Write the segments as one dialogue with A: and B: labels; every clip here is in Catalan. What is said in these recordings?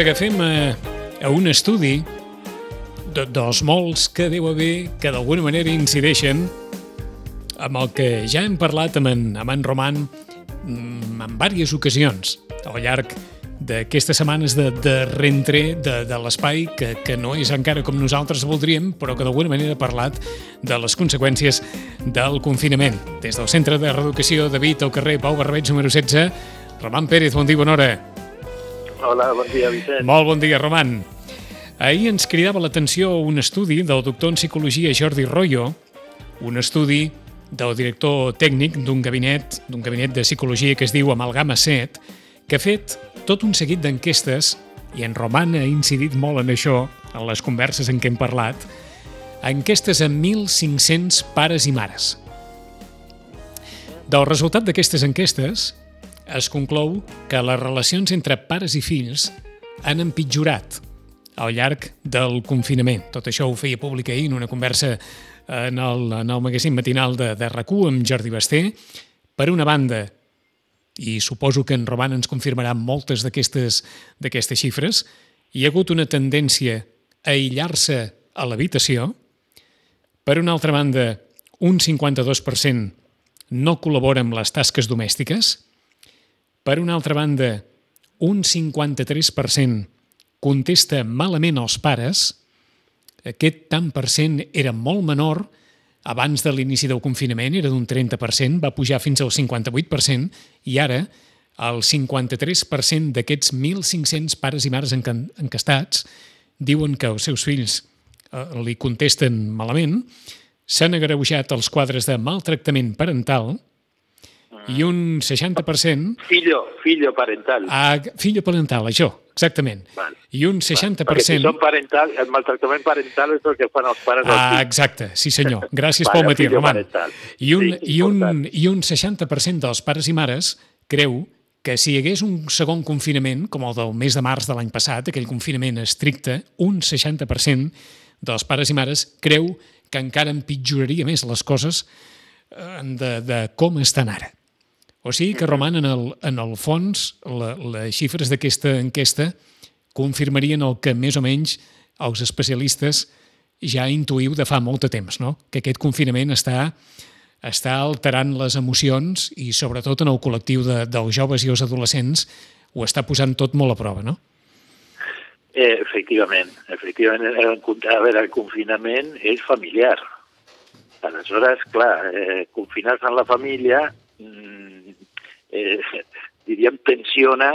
A: agafem a, a un estudi de, dels molts que deu haver que d'alguna manera incideixen amb el que ja hem parlat amb en, amb en Roman mm, en diverses ocasions al llarg d'aquestes setmanes de, de reentré de, de l'espai que, que no és encara com nosaltres voldríem, però que d'alguna manera ha parlat de les conseqüències del confinament. Des del Centre de Reeducació David al carrer Pau Barbeig número 16, Roman Pérez, bon dia, bona hora.
B: Hola, bon dia, Vicent.
A: Molt bon dia, Roman. Ahir ens cridava l'atenció un estudi del doctor en psicologia Jordi Royo, un estudi del director tècnic d'un gabinet d'un gabinet de psicologia que es diu Amalgama 7, que ha fet tot un seguit d'enquestes, i en Roman ha incidit molt en això, en les converses en què hem parlat, enquestes amb 1.500 pares i mares. Del resultat d'aquestes enquestes es conclou que les relacions entre pares i fills han empitjorat al llarg del confinament. Tot això ho feia públic ahir en una conversa en el, en el magazín matinal de, de rac amb Jordi Basté. Per una banda, i suposo que en Roman ens confirmarà moltes d'aquestes xifres, hi ha hagut una tendència a aïllar-se a l'habitació. Per una altra banda, un 52% no col·labora amb les tasques domèstiques. Per una altra banda, un 53% contesta malament als pares. Aquest tant per cent era molt menor abans de l'inici del confinament, era d'un 30%, va pujar fins al 58%, i ara el 53% d'aquests 1.500 pares i mares encastats diuen que els seus fills eh, li contesten malament, s'han agreujat els quadres de maltractament parental i un 60%...
B: Fillo, fillo parental.
A: A, fillo parental, això, exactament.
B: Vale.
A: I un 60%...
B: Perquè si són parental, el maltractament parental és el que fan els pares
A: ah, Exacte, sí senyor. Gràcies
B: vale,
A: pel matí, Roman.
B: Parental.
A: I un,
B: sí,
A: i, un, I un 60% dels pares i mares creu que si hi hagués un segon confinament, com el del mes de març de l'any passat, aquell confinament estricte, un 60% dels pares i mares creu que encara empitjoraria més les coses eh, de, de com estan ara. O sigui que, Roman, en el, en el fons, la, les xifres d'aquesta enquesta confirmarien el que més o menys els especialistes ja intuïu de fa molt de temps, no? que aquest confinament està, està alterant les emocions i sobretot en el col·lectiu de, dels joves i els adolescents ho està posant tot molt a prova, no?
B: Eh, efectivament, efectivament, el, a veure, el confinament és familiar. Aleshores, clar, eh, confinar-se en la família mm, eh, diríem, tensiona,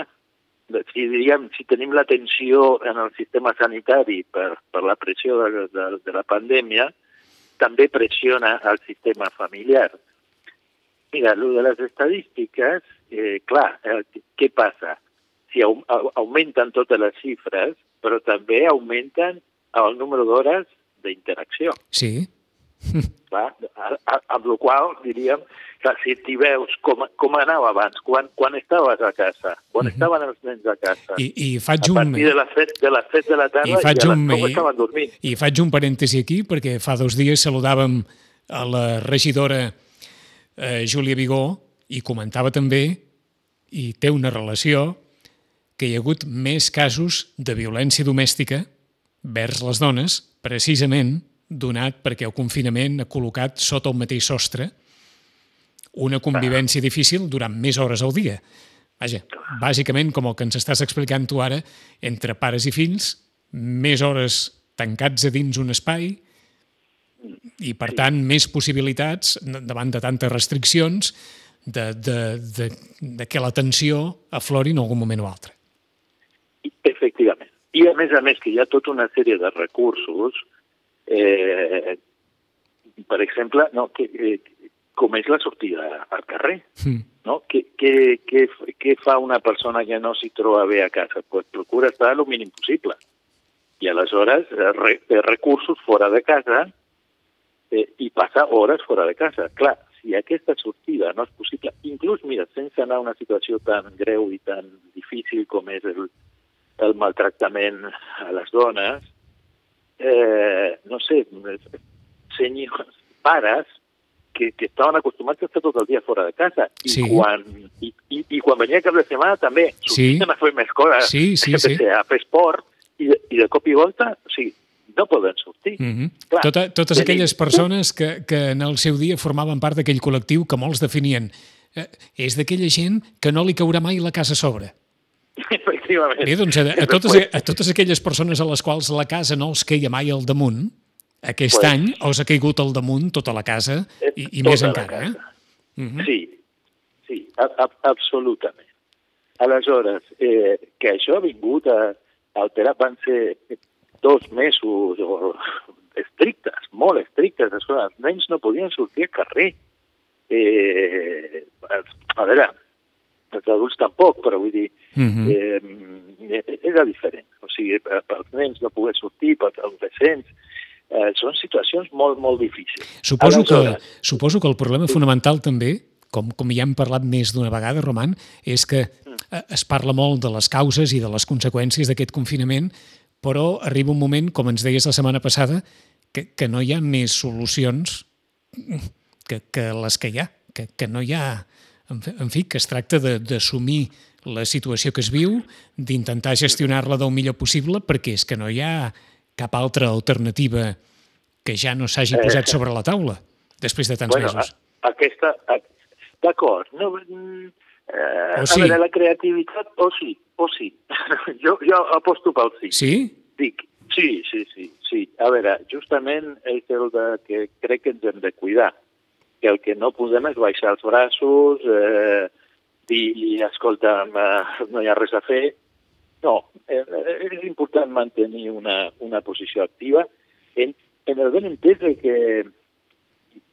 B: si, diríem, si tenim la tensió en el sistema sanitari per, per la pressió de, de, de la pandèmia, també pressiona el sistema familiar. Mira, lo de les estadístiques, eh, clar, eh, què passa? Si au, augmenten totes les xifres, però també augmenten el número d'hores d'interacció.
A: Sí.
B: Clar, amb la qual diríem que si t'hi veus com, com anava abans, quan, quan estaves a casa, quan uh -huh. estaven els nens a casa,
A: I, i faig
B: un... a partir de les 7 de, les 7 de la tarda
A: I faig
B: i
A: un,
B: com estaven dormint.
A: I faig un parèntesi aquí, perquè fa dos dies saludàvem a la regidora eh, Júlia Vigó i comentava també, i té una relació, que hi ha hagut més casos de violència domèstica vers les dones, precisament donat perquè el confinament ha col·locat sota el mateix sostre una convivència difícil durant més hores al dia. Vaja, bàsicament, com el que ens estàs explicant tu ara, entre pares i fills, més hores tancats a dins un espai i, per tant, més possibilitats, davant de tantes restriccions, de, de, de, de que la tensió aflori en algun moment o altre.
B: Efectivament. I, a més a més, que hi ha tota una sèrie de recursos eh, per exemple, no, que, eh, com és la sortida al carrer. Mm. No? Què, què, què, què fa una persona que no s'hi troba bé a casa? Pues procura estar el mínim possible. I aleshores re, té recursos fora de casa eh, i passa hores fora de casa. Clar, si aquesta sortida no és possible, inclús, mira, sense anar a una situació tan greu i tan difícil com és el, el maltractament a les dones, eh, no sé, senyors, pares que, que estaven acostumats a estar tot el dia fora de casa. I,
A: Sí.
B: quan, i, i, i quan venia cap de setmana també
A: Sí.
B: sortien a fer més coses,
A: Sí, sí, sí.
B: a fer esport, i, i de cop i volta, o sigui, no poden sortir.
A: Mm -hmm.
B: Clar,
A: Tota, totes aquelles persones que, que en el seu dia formaven part d'aquell col·lectiu que molts definien eh, és d'aquella gent que no li caurà mai la casa a sobre.
B: Efectivament.
A: Bé, doncs a, a, totes, a totes aquelles persones a les quals la casa no els queia mai al damunt, aquest
B: Pues-
A: any els ha caigut al damunt tota la casa i, i
B: Tota
A: més
B: la
A: encara. Eh?
B: casa.
A: Mhm.
B: Sí, sí, a, a, absolutament. Aleshores, eh, que això ha vingut a, a alterar, van ser dos mesos o, estrictes, molt estrictes. Els nens no podien sortir al carrer. Eh, a veure, els adults tampoc, però vull dir,
A: Mhm.
B: eh, era diferent. O sigui, per- pels nens no poder sortir, pels adolescents, eh, són situacions molt, molt difícils.
A: Suposo que, suposo que el problema fonamental també, com, com ja hem parlat més d'una vegada, Roman, és que eh, es parla molt de les causes i de les conseqüències d'aquest confinament, però arriba un moment, com ens deies la setmana passada, que, que no hi ha més solucions que, que les que hi ha, que, que no hi ha... En fi, que es tracta de- d'assumir la situació que es viu, d'intentar gestionar-la del millor possible, perquè és que no hi ha cap altra alternativa que ja no s'hagi posat sobre la taula després de tants
B: bueno,
A: mesos.
B: a, aquesta... D'acord. No, eh,
A: O sí.
B: A veure, la creativitat, o sí, o sí. jo, jo aposto pel sí.
A: Sí?
B: Dic, sí, sí, sí, sí. A veure, justament és el de que crec que ens hem de cuidar. Que el que no podem és baixar els braços, eh, dir, escolta, eh, no hi ha res a fer. No, eh, eh, és important mantenir una, una posició activa en, en el ben entès que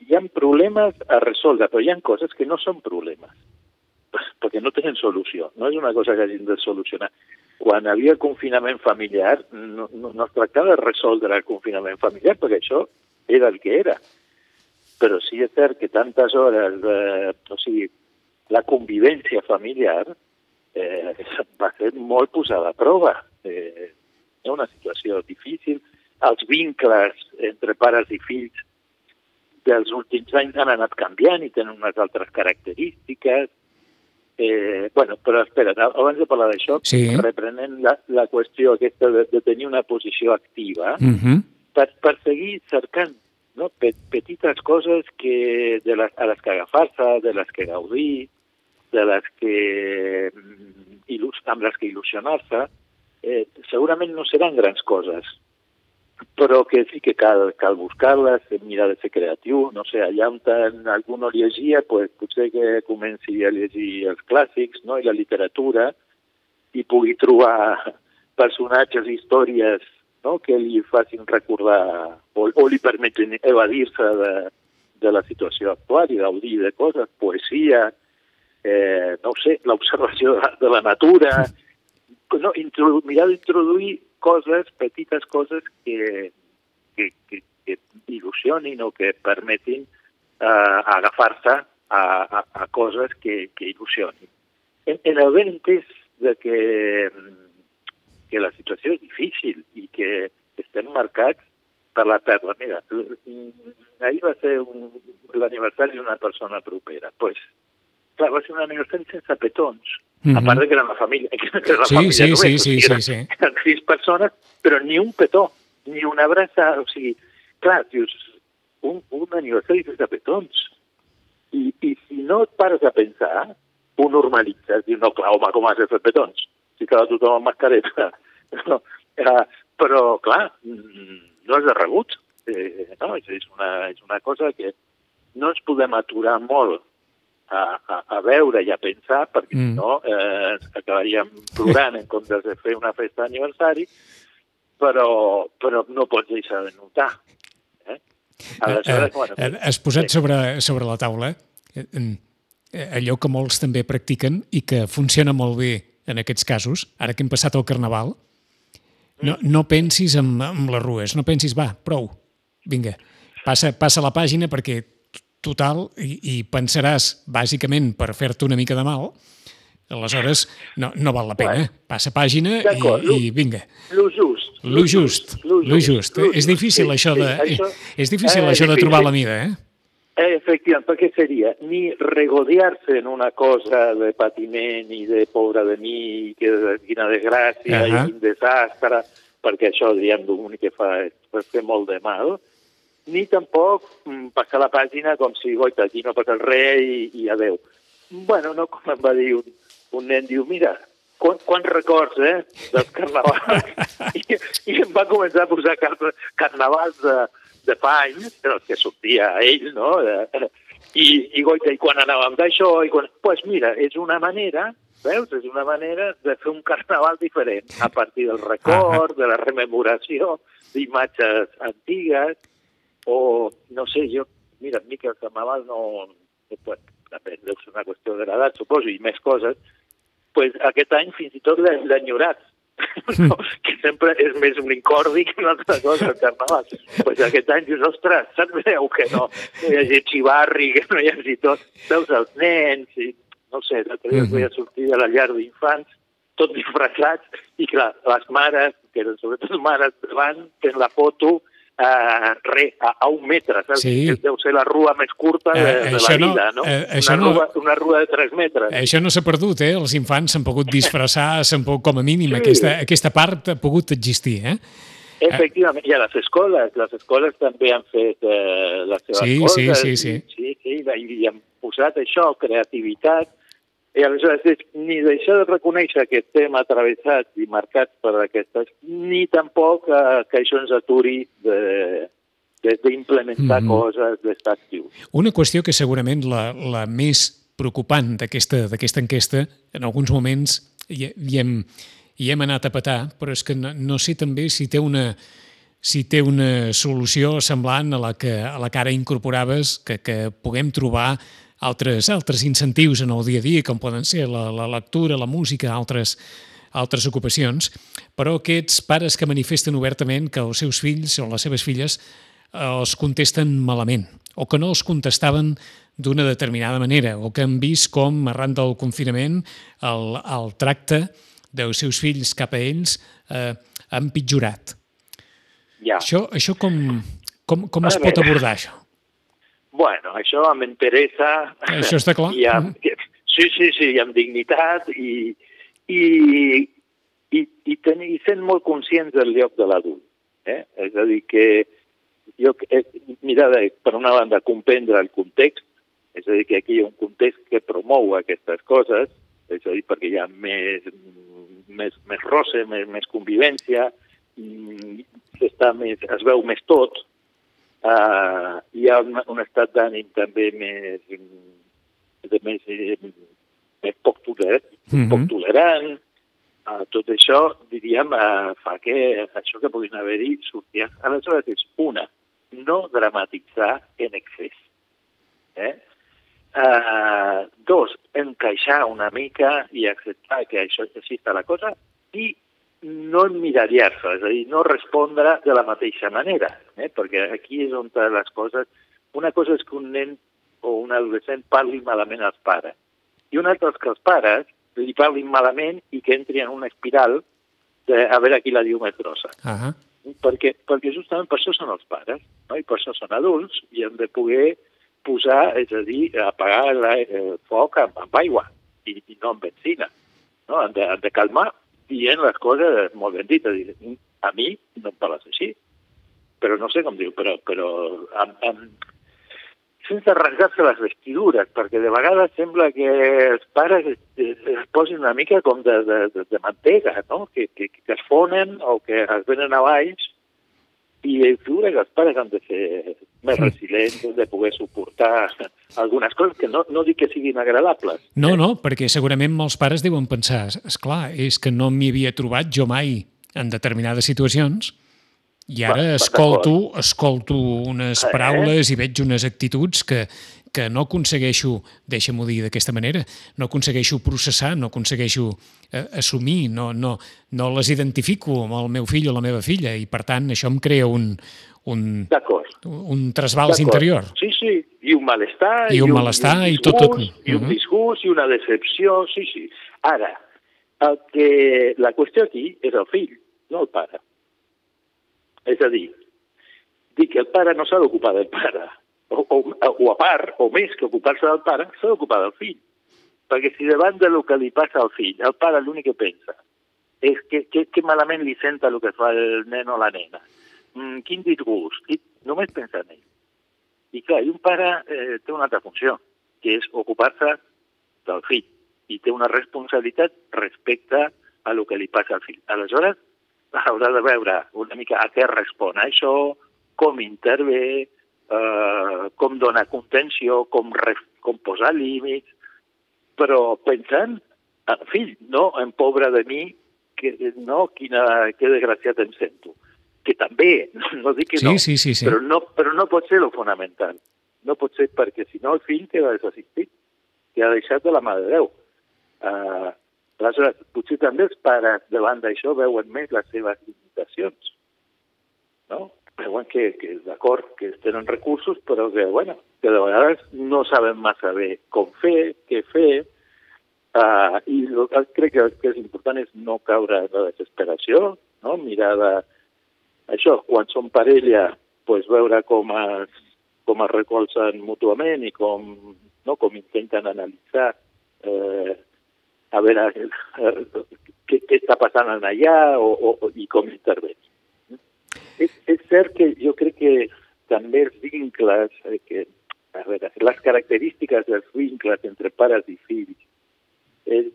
B: hi ha problemes a resoldre, però hi ha coses que no són problemes, perquè no tenen solució. No és una cosa que hagin de solucionar. Quan havia confinament familiar, no, no, no es tractava de resoldre el confinament familiar, perquè això era el que era. Però sí és cert que tantes hores, eh, o sigui, la convivència familiar eh, va ser molt posada a prova. Eh, és una situació difícil. Els vincles entre pares i fills dels últims anys han anat canviant i tenen unes altres característiques. Eh, bueno, però espera, abans de parlar d'això,
A: Sí.
B: reprenent la, la qüestió aquesta de, de tenir una posició activa,
A: Uh -huh.
B: per, per seguir cercant no? Pe petites coses que, de les, a les que agafar-se, de les que gaudir, de les que, mm, amb les que il·lusionar-se, eh, segurament no seran grans coses, però que sí que cal, cal buscar-les, mirar de ser creatiu, no sé, allà on algú no llegia, pues, potser que comenci a llegir els clàssics no? i la literatura i pugui trobar personatges, històries no? que li facin recordar o, o li permetin evadir-se de, de la situació actual i gaudir de coses, poesia, eh, no ho sé, l'observació de, de la natura, no, introdu mirar d'introduir coses, petites coses que, que, que, que il·lusionin o que permetin eh, agafar-se a, a, a coses que, que il·lusionin. En, en el ben entès de que, que la situació és difícil i que estem marcats per la pèrdua. Mira, ahir va ser l'aniversari d'una persona propera. pues, clar, va ser un aniversari sense petons.
A: Mhm.
B: A part de que era una família, que era una
A: Sí,
B: família
A: sí,
B: només,
A: sí, sí, sí,
B: eren-
A: sí.
B: eren sis persones, però ni un petó, ni una abraçada, o sigui, clar, dius, un, un aniversari sense petons. I, I si no et pares a pensar, ho normalitzes, dius, no, clar, home, com has de fer petons? Si que tothom amb mascareta. No, eh, però, clar, mm, no és de rebut. Eh, no, és, una, és una cosa que no ens podem aturar molt a, a, a veure i a pensar, perquè
A: Mm.
B: si no eh, acabaríem plorant en comptes de fer una festa d'aniversari, però, però no pots deixar de notar. Eh? Aleshores,
A: Eh,
B: bueno,
A: eh, has posat
B: sí.
A: sobre, sobre la taula eh, eh, allò que molts també practiquen i que funciona molt bé en aquests casos, ara que hem passat al Carnaval, no, no pensis en, en les rues, no pensis, va, prou, vinga, passa, passa la pàgina perquè total, i, i pensaràs bàsicament per fer-te una mica de mal, aleshores no, no val la pena.
B: Bueno.
A: Passa pàgina i, i vinga.
B: Lo just.
A: Lo just, lo just.
B: lo
A: És difícil
B: sí,
A: això
B: sí,
A: de,
B: això
A: és difícil
B: és
A: això de trobar la mida, eh?
B: Eh, efectivament, perquè seria ni regodear-se en una cosa de patiment i de pobre de mi, que quina desgràcia uh -huh. i quin desastre, perquè això, diguem, l'únic que fa és fer molt de mal, ni tampoc mm, passar la pàgina com si, goita, aquí no passa res i, i adeu. Bueno, no, com em va dir un, un nen, diu, mira, quan, quants records, eh, dels carnavals. I, I em va començar a posar car carnavals de, de fa anys, els que sortia ell, no? Eh, I, i, goita, i quan anàvem d'això, i quan... pues mira, és una manera, veus? És una manera de fer un carnaval diferent, a partir del record, de la rememoració d'imatges antigues, o, no sé, jo, mira, a mi que el carnaval no... Pues, depèn, deu ser una qüestió de l'edat, suposo, i més coses, pues, aquest any fins i tot l'he enyorat. no, que sempre és més un incordi que una altra cosa, el carnaval. pues aquest any dius, ostres, saps greu que no, no hi hagi xivarri, que no hi hagi tot. Veus els nens, i no sé, l'altre dia mm -hmm. sortir de la llar d'infants, tot disfressats, i clar, les mares, que eren sobretot mares davant, tenen la foto uh, re, a, a un metre, saps? Sí. Deu ser la rua més curta de, eh, de la vida, no? Eh, una, no, rua, una rua de 3 metres.
A: Això no s'ha perdut, eh? Els infants s'han pogut disfressar, s'han pogut, com a mínim, sí. aquesta, aquesta part ha pogut existir, eh?
B: Efectivament, i a les escoles, les escoles també han fet eh, les seves
A: sí,
B: coses.
A: Sí, sí, sí.
B: sí, sí i, i han posat això, creativitat, i aleshores, ni deixar de reconèixer que estem atravessats i marcats per aquestes, ni tampoc eh, que això ens aturi de, d'implementar mm -hmm. coses, d'estar actius.
A: Una qüestió que segurament la, la més preocupant d'aquesta enquesta, en alguns moments hi, hi, hem, hi hem anat a petar, però és que no, no sé també si té una si té una solució semblant a la que, a la que ara incorporaves, que, que puguem trobar altres, altres incentius en el dia a dia, com poden ser la, la lectura, la música, altres, altres ocupacions, però aquests pares que manifesten obertament que els seus fills o les seves filles eh, els contesten malament, o que no els contestaven d'una determinada manera, o que han vist com, arran del confinament, el, el tracte dels seus fills cap a ells eh, ha empitjorat.
B: Ja.
A: Això, això com, com, com es pot abordar, això?
B: Bueno, això amb interessa...
A: Això està clar.
B: I amb, sí, sí, sí, i amb dignitat i, i, i, i, tenir, i sent molt conscients del lloc de l'adult. Eh? És a dir, que jo, eh, mira, per una banda, comprendre el context, és a dir, que aquí hi ha un context que promou aquestes coses, és a dir, perquè hi ha més, més, més roce, més, més convivència, mm, està més, es veu més tot, Uh, hi ha un, un estat d'ànim també més, de més, més poc, tolerant, mm -hmm. poc tolerant. Uh, tot això, diríem, uh, fa que això que puguin haver-hi sortir. Aleshores, és una, no dramatitzar en excés. Eh? Uh, dos, encaixar una mica i acceptar que això està la cosa i no emmirallar-se, és a dir, no respondre de la mateixa manera, eh? perquè aquí és on les coses... Una cosa és que un nen o un adolescent parli malament als pares, i una altra és que els pares li parlin malament i que entri en una espiral de a veure qui la diu més grossa. Uh -huh. perquè, perquè justament per això són els pares, no? i per això són adults, i han de poder posar, és a dir, apagar el foc amb, amb aigua i, i no amb benzina. No? Han, de, han de calmar dient les coses molt ben dites. A mi no em parles així, però no sé com diu, però, però amb, amb, sense rasgar-se les vestidures, perquè de vegades sembla que els pares es, es posin una mica com de, de, de, de mantega, no? que, que, que es fonen o que es venen a baix i figura que els pares han de ser més resilients, de poder suportar algunes coses que no, no dic que siguin agradables.
A: No, no, perquè segurament molts pares deuen pensar, és clar, és que no m'hi havia trobat jo mai en determinades situacions i ara va, escolto, escolto unes eh? paraules i veig unes actituds que, que no aconsegueixo, deixa-m'ho dir d'aquesta manera, no aconsegueixo processar, no aconsegueixo eh, assumir, no, no, no les identifico amb el meu fill o la meva filla i per tant això em crea un, un, un trasbals interior.
B: Sí, sí, i un malestar.
A: I un, i un malestar i, un disgust, i tot. tot.
B: I un disgust i una decepció, sí, sí. Ara, el que, la qüestió aquí és el fill, no el pare. És a dir, dic que el pare no s'ha d'ocupar del pare, o, o, a part, o més que ocupar-se del pare, s'ha d'ocupar del fill. Perquè si davant de lo que li passa al fill, el pare l'únic que pensa és que, que, que malament li senta el que fa el nen o la nena, mm, quin disgust, i només pensa en ell. I clar, i un pare eh, té una altra funció, que és ocupar-se del fill, i té una responsabilitat respecte a lo que li passa al fill. Aleshores, haurà de veure una mica a què respon a això, com intervé, eh, com donar contenció, com, re, com posar límits, però pensant en fill, no en pobre de mi, que no, quina, que desgraciat em sento. Que també, no, dic que
A: sí,
B: no,
A: sí, sí, sí.
B: Però no, però no pot ser lo fonamental. No pot ser perquè si no el fill queda desassistit, queda deixat de la mà de Déu. Uh, aleshores, potser també els pares davant d'això veuen més les seves limitacions. No? Veuen que, que d'acord, que tenen recursos, però que, bueno, que de vegades no saben massa bé com fer, què fer, Uh, I el que crec que, que és important és no caure en la desesperació, no? mirar de... Això, quan són parella, pues, veure com es, com es recolzen mútuament i com, no? com intenten analitzar eh, a veure eh, què, què està passant allà o, o, i com intervenir. És, és cert que jo crec que també els vincles, eh, que, a veure, les característiques dels vincles entre pares i fills eh,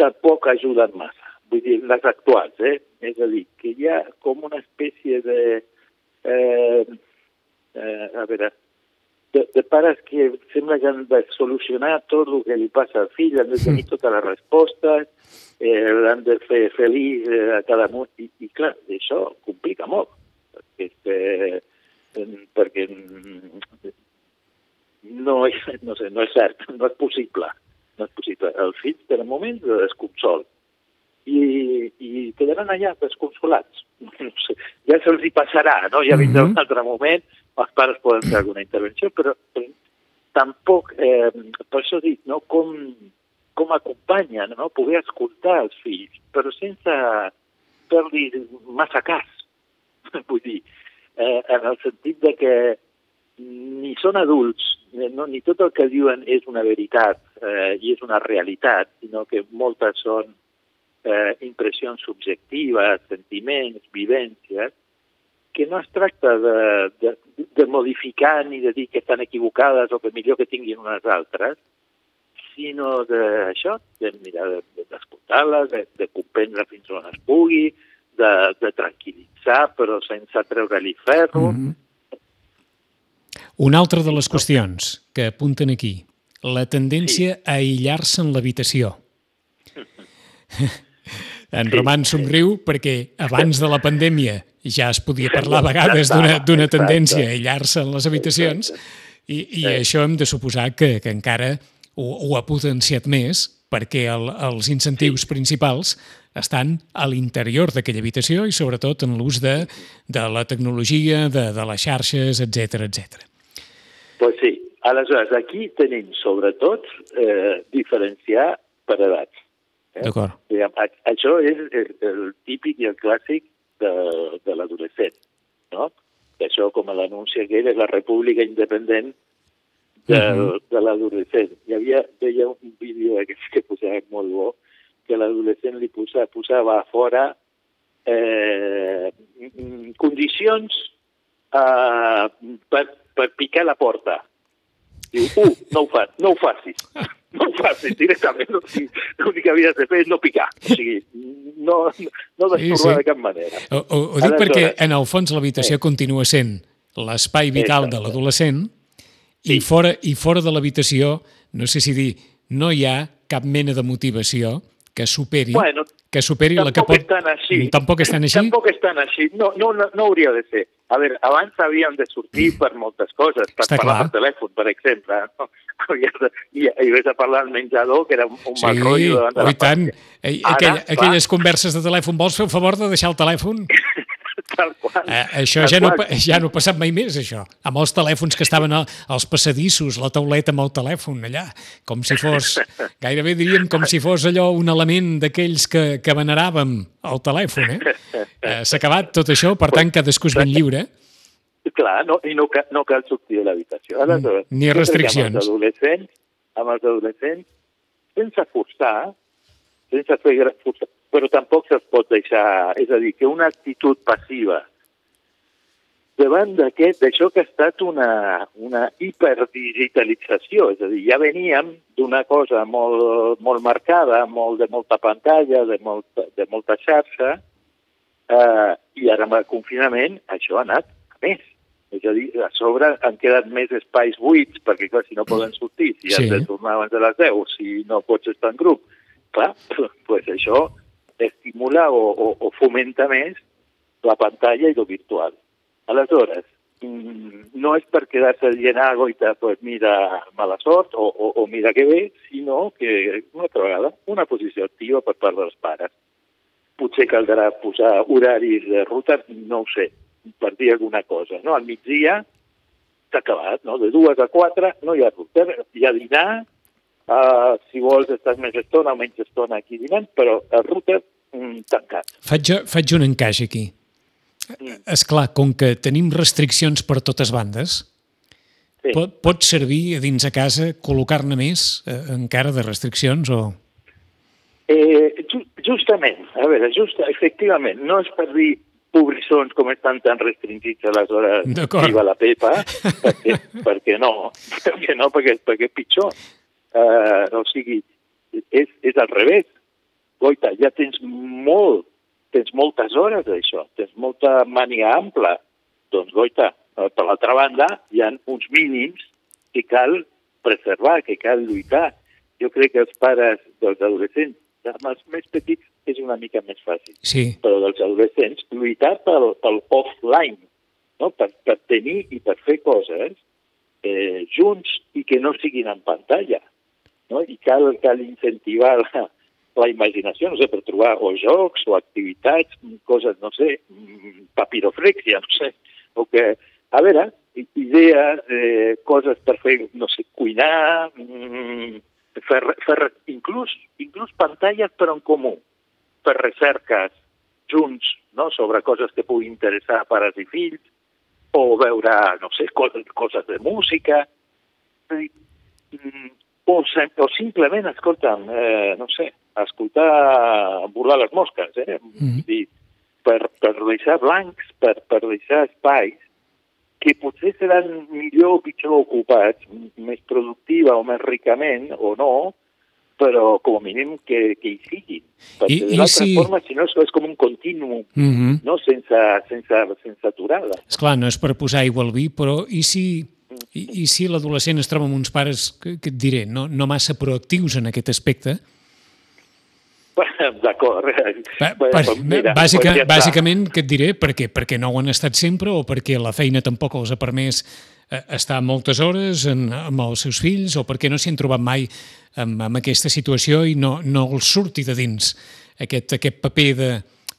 B: tampoc ajuden massa. Vull dir, les actuals, eh? És a dir, que hi ha com una espècie de... Eh, eh, a veure, de, de pares que sembla que han de solucionar tot el que li passa al fill, han de tenir totes les respostes, eh, l'han de fer feliç eh, a cada moment, i, i clar, això complica molt, eh, perquè no, és, no, sé, no és cert, no és possible no és possible. Els fills tenen moments de desconsol i, i quedaran allà desconsolats. No sé, ja se'ls hi passarà, no? Ja vindrà un altre moment, els pares poden fer alguna intervenció, però, però tampoc, eh, per això dic, no? com, com acompanyen, no? poder escoltar els fills, però sense fer-li massa cas. Vull dir, eh, en el sentit de que ni són adults, no, ni tot el que diuen és una veritat eh, i és una realitat, sinó que moltes són eh, impressions subjectives, sentiments, vivències, que no es tracta de, de, de modificar ni de dir que estan equivocades o que millor que tinguin unes altres, sinó d'això, de mirar d'escoltar-les, de, de comprendre fins on es pugui, de, de tranquil·litzar però sense treure-li ferro. Mm -hmm.
A: Una altra de les qüestions que apunten aquí, la tendència sí. a aïllar-se en l'habitació. En sí, Roman somriu perquè abans de la pandèmia ja es podia parlar a vegades d'una tendència a aïllar-se en les habitacions i, i això hem de suposar que, que encara ho, ho ha potenciat més perquè el, els incentius sí. principals estan a l'interior d'aquella habitació i sobretot en l'ús de, de la tecnologia, de, de les xarxes, etc etc.
B: Pues sí. Aleshores, aquí tenim, sobretot, eh, diferenciar per edats.
A: Eh? D'acord.
B: Això és el, el típic i el clàssic de, de l'adolescent, no? Això, com l'anunci aquell, és la república independent de, uh -huh. de l'adolescent. Hi havia, veia un vídeo aquest que posava molt bo, que l'adolescent li posava, posava a fora eh, condicions eh, per, per picar la porta. Diu, uh, no ho, fa, no ho facis no ho facis directament. L'únic que havies de fer és no picar. O sigui, no, no destorbar sí, sí. de cap manera.
A: Ho, ho, dic perquè, en el fons, l'habitació eh. continua sent l'espai vital Exacte. de l'adolescent sí. i, fora, i fora de l'habitació, no sé si dir, no hi ha cap mena de motivació que superi, bueno, que superi la que pot...
B: Estan així.
A: Tampoc estan així?
B: Tampoc estan així. No, no, no, no hauria de ser. A veure, abans havíem de sortir mm. per moltes coses, per Està parlar clar. per telèfon, per exemple. No? I, i vés a parlar al menjador, que era un sí, mal rotllo de la
A: tant. Aquell, Ara, aquelles va. converses de telèfon, vols fer el favor de deixar el telèfon?
B: Tal qual.
A: Eh, això Tal ja, qual. no, ja no ha passat mai més, això. Amb els telèfons que estaven als passadissos, la tauleta amb el telèfon allà, com si fos, gairebé diríem com si fos allò un element d'aquells que, que veneràvem el telèfon, eh? eh S'ha acabat tot això, per tant, cadascú és ben lliure.
B: clar, no, i no, no cal sortir de l'habitació. Aleshores,
A: Ni restriccions.
B: Amb els adolescents, amb els adolescents, sense forçar, sense fer forçar, però tampoc se'ls pot deixar... És a dir, que una actitud passiva davant d'aquest, d'això que ha estat una, una hiperdigitalització, és a dir, ja veníem d'una cosa molt, molt marcada, molt de molta pantalla, de, molta, de molta xarxa, eh, i ara amb el confinament això ha anat a més. És a dir, a sobre han quedat més espais buits, perquè clar, si no poden sortir, si
A: Sí.
B: has de tornar abans de les 10, si no pots estar en grup, clar, pues això estimula o, o, o fomenta més la pantalla i lo virtual. Aleshores, mm, no és per quedar-se dient ah, goita, pues mira, mala sort o, o, o mira que bé, sinó que una altra vegada una posició activa per part dels pares. Potser caldrà posar horaris de ruta, no ho sé, per dir alguna cosa. No? Al migdia s'ha acabat, no? de dues a quatre no hi ha ruta, hi ha dinar, uh, si vols estàs més estona o menys estona aquí dinant, però el router mm, tancat.
A: Faig, faig un encaix aquí. És clar, com que tenim restriccions per totes bandes,
B: Sí.
A: pot, pot servir a dins a casa col·locar-ne més eh, encara de restriccions o...
B: Eh, ju justament, a veure, just, efectivament, no és per dir pobrissons com estan tan restringits aleshores viva la Pepa, perquè, perquè no, perquè no, perquè, perquè és pitjor. Uh, o sigui, és, és al revés. Goita, ja tens molt, tens moltes hores d'això, tens molta màniga ampla. Doncs, goita, eh, per l'altra banda, hi ha uns mínims que cal preservar, que cal lluitar. Jo crec que els pares dels adolescents, amb els més petits és una mica més fàcil,
A: Sí,
B: però dels adolescents, lluitar pel, pel offline, no? per, per tenir i per fer coses eh, junts i que no siguin en pantalla. No? I cal, cal incentivar la, la imaginació, no sé, per trobar o jocs o activitats, coses, no sé, papiroflexia, no sé, o que, a veure, idees, eh, coses per fer, no sé, cuinar, mm, fer, fer inclús, inclús pantalles però en comú, per recerques junts no? sobre coses que puguin interessar pares i fills, o veure, no sé, coses, coses de música, o, o simplement, escolta'm, eh, no sé, escoltar burlar les mosques, eh?
A: Mhm.
B: Vull dir, per, per deixar blancs, per, per deixar espais que potser seran millor o pitjor ocupats, més productiva o més ricament, o no, però com a mínim que, que hi siguin. Perquè
A: I-
B: de l'altra
A: si-
B: forma, si no, és com un continuum,
A: mm -hmm.
B: no? sense, sense, sense aturada.
A: Esclar, no és per posar aigua al vi, però i si, i, i si l'adolescent es troba amb uns pares, que, que et diré, no, no massa proactius en aquest aspecte,
B: D'acord.
A: Per, bàsica,
B: doncs ja
A: bàsicament, què et diré? Perquè, perquè no ho han estat sempre o perquè la feina tampoc els ha permès eh, estar moltes hores en, amb els seus fills o perquè no s'hi han trobat mai amb, amb aquesta situació i no, no els surti de dins aquest, aquest paper de,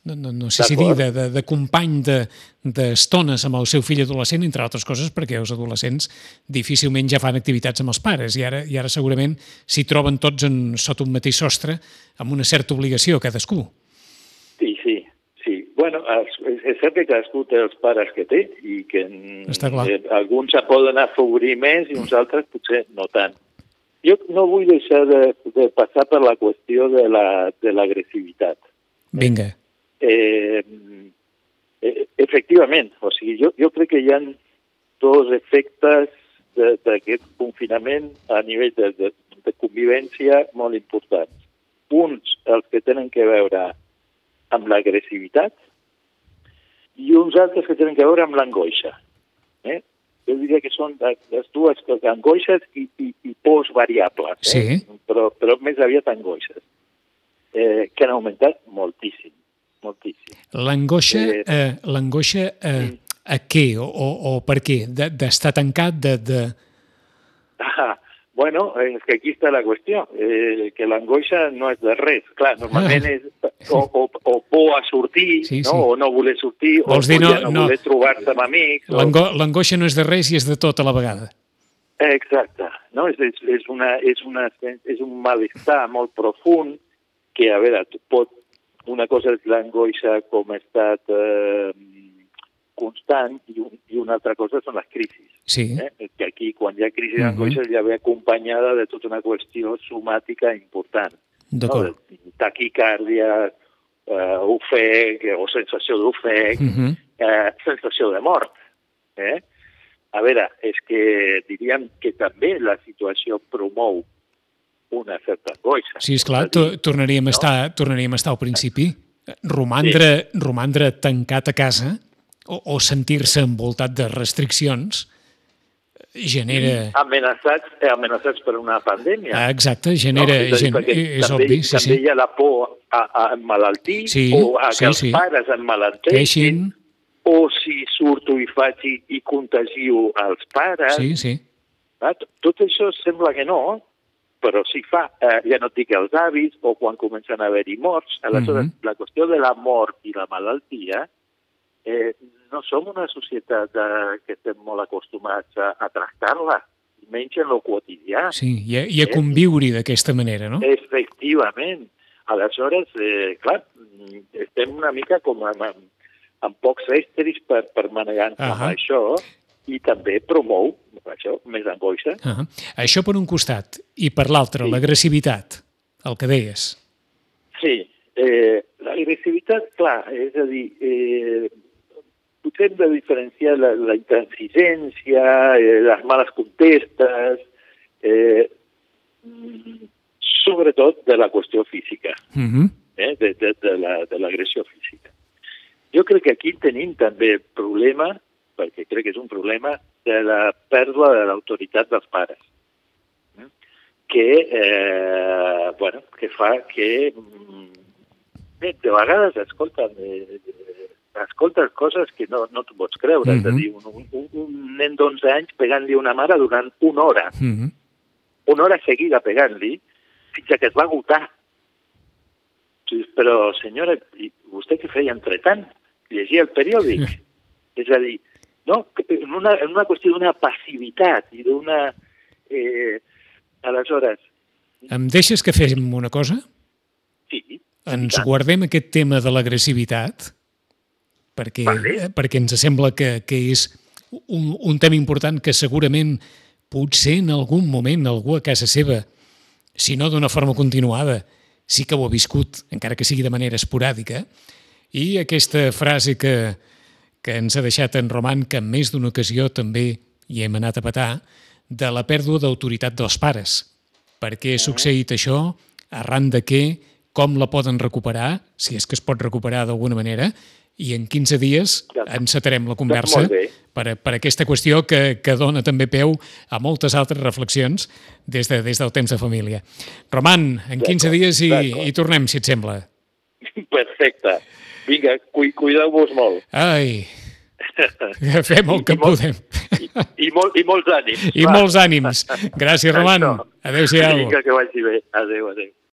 A: no, no, no sé si dir, de, de, de company de- d'estones amb el seu fill adolescent, entre altres coses perquè els adolescents difícilment ja fan activitats amb els pares i ara, i ara segurament s'hi troben tots en, sota un mateix sostre amb una certa obligació cadascú.
B: Sí, sí, sí. Bueno, és, cert que cadascú té els pares que té i que
A: Està clar.
B: eh, alguns se poden afavorir més i uns altres potser no tant. Jo no vull deixar de, de passar per la qüestió de la- de l'agressivitat.
A: Vinga.
B: Eh, eh, efectivament, o sigui, jo, jo crec que hi ha dos efectes d'aquest confinament a nivell de, de, de convivència molt importants. Uns, els que tenen que veure amb l'agressivitat i uns altres que tenen que veure amb l'angoixa. Eh? Jo diria que són les dues coses, angoixes i, i, i pors variables, eh?
A: Sí.
B: però, però més aviat angoixes, eh, que han augmentat moltíssim, moltíssim.
A: L'angoixa,
B: Eh,
A: eh, l'angoixa eh, a què o, o, o per què? De- D'estar tancat, de... de...
B: Ah, bueno, és que aquí està la qüestió, eh, que l'angoixa no és de res. Clar, normalment és o, o, o por a sortir,
A: Sí,
B: no?
A: sí.
B: o no voler sortir,
A: Vols
B: o
A: dir
B: no,
A: no-
B: no,
A: no.
B: voler trobar-se amb amics. O...
A: L'ango- L'angoixa no és de res i és de tot a la vegada.
B: Exacte. No? És, és, és, una, és, una, és un malestar molt profund que, a veure, tu pot, una cosa és l'angoixa com a estat eh, constant i, un, i una altra cosa són les crisis.
A: Sí.
B: Eh? Que aquí, quan hi ha crisi d'angoixa, ja ve acompanyada de tota una qüestió somàtica important.
A: D'acord.
B: No? Taquicàrdia, eh, ofec, o sensació d'ofec,
A: Mhm.
B: eh, sensació de mort. Eh? A veure, és que diríem que també la situació promou una certa angoixa.
A: Sí, és clar,
B: És a dir,
A: tornaríem, a estar, tornaríem a estar al principi. Romandre, romandre tancat a casa o, o sentir-se envoltat de restriccions genera...
B: amenaçats, eh, amenaçats per una pandèmia.
A: Ah, exacte, genera...
B: és, a dir,
A: gen, és
B: també,
A: obvi, sí,
B: també
A: sí.
B: hi ha la por a, a emmalaltir
A: Sí,
B: o a que
A: sí,
B: els
A: sí.
B: pares emmalalteixin o si surto i faig i, i contagio als pares.
A: sí, sí.
B: Ah, Tot això sembla que no, però si fa, eh, ja no et dic els avis o quan comencen a haver-hi morts. Aleshores,
A: Mhm.
B: la qüestió de la mort i la malaltia, eh, no som una societat eh, que estem molt acostumats a, a tractar-la, menys en lo quotidià.
A: Sí, i a, i a conviure d'aquesta manera, no?
B: Efectivament. Aleshores, eh, clar, mm, estem una mica com amb, amb, amb pocs estris per, per manegar-nos amb
A: Ahà.
B: això i també promou això, més angoixa.
A: Uh -huh. Això per un costat. I per l'altre,
B: Sí.
A: l'agressivitat, el que deies.
B: Sí, eh, l'agressivitat, clar, és a dir, eh, potser hem de diferenciar la, la intransigència, eh, les males contestes, eh, sobretot de la qüestió física.
A: Uh -huh.
B: eh, de, de, de la- de l'agressió física. Jo crec que aquí tenim també problema, perquè crec que és un problema, de la pèrdua de l'autoritat dels pares, eh, que, eh, bueno, que fa que mm, bé, de vegades escolten, eh, escoltes coses que no, no t'ho pots creure. Mm -hmm. És a
A: Mhm.
B: dir, un, un, un nen d'11 anys pegant-li una mare durant una hora,
A: Uh -huh.
B: una hora seguida pegant-li, fins que es va agotar. Sí, però, senyora, vostè què feia entretant? Llegia el periòdic? És a dir, no, en una, en una qüestió d'una passivitat i d'una... Eh, aleshores,
A: Em deixes que fem una cosa?
B: sí,
A: Ens
B: tant.
A: guardem aquest tema de l'agressivitat perquè,
B: Vale.
A: eh, perquè ens sembla que, que és un, un tema important que segurament potser en algun moment algú a casa seva, si no d'una forma continuada, sí que ho ha viscut, encara que sigui de manera esporàdica, i aquesta frase que, que ens ha deixat en Roman, que en més d'una ocasió també hi hem anat a petar, de la pèrdua d'autoritat dels pares. Per què ha succeït això? Arran de què? Com la poden recuperar? Si és que es pot recuperar d'alguna manera? I en 15 dies encetarem la conversa per, per aquesta qüestió que, que dona també peu a moltes altres reflexions des, de, des del temps de família. Roman, en 15
B: D'acord,
A: dies i, i tornem, si et sembla.
B: perfecte. Vinga, cu cuideu-vos molt.
A: Ai, fem el que
B: I molt-
A: podem.
B: I, molt, I molts ànims.
A: I
B: Va.
A: molts ànims. Gràcies, Roman. Adéu-siau.
B: Vinga, que vagi bé. Adéu, adéu.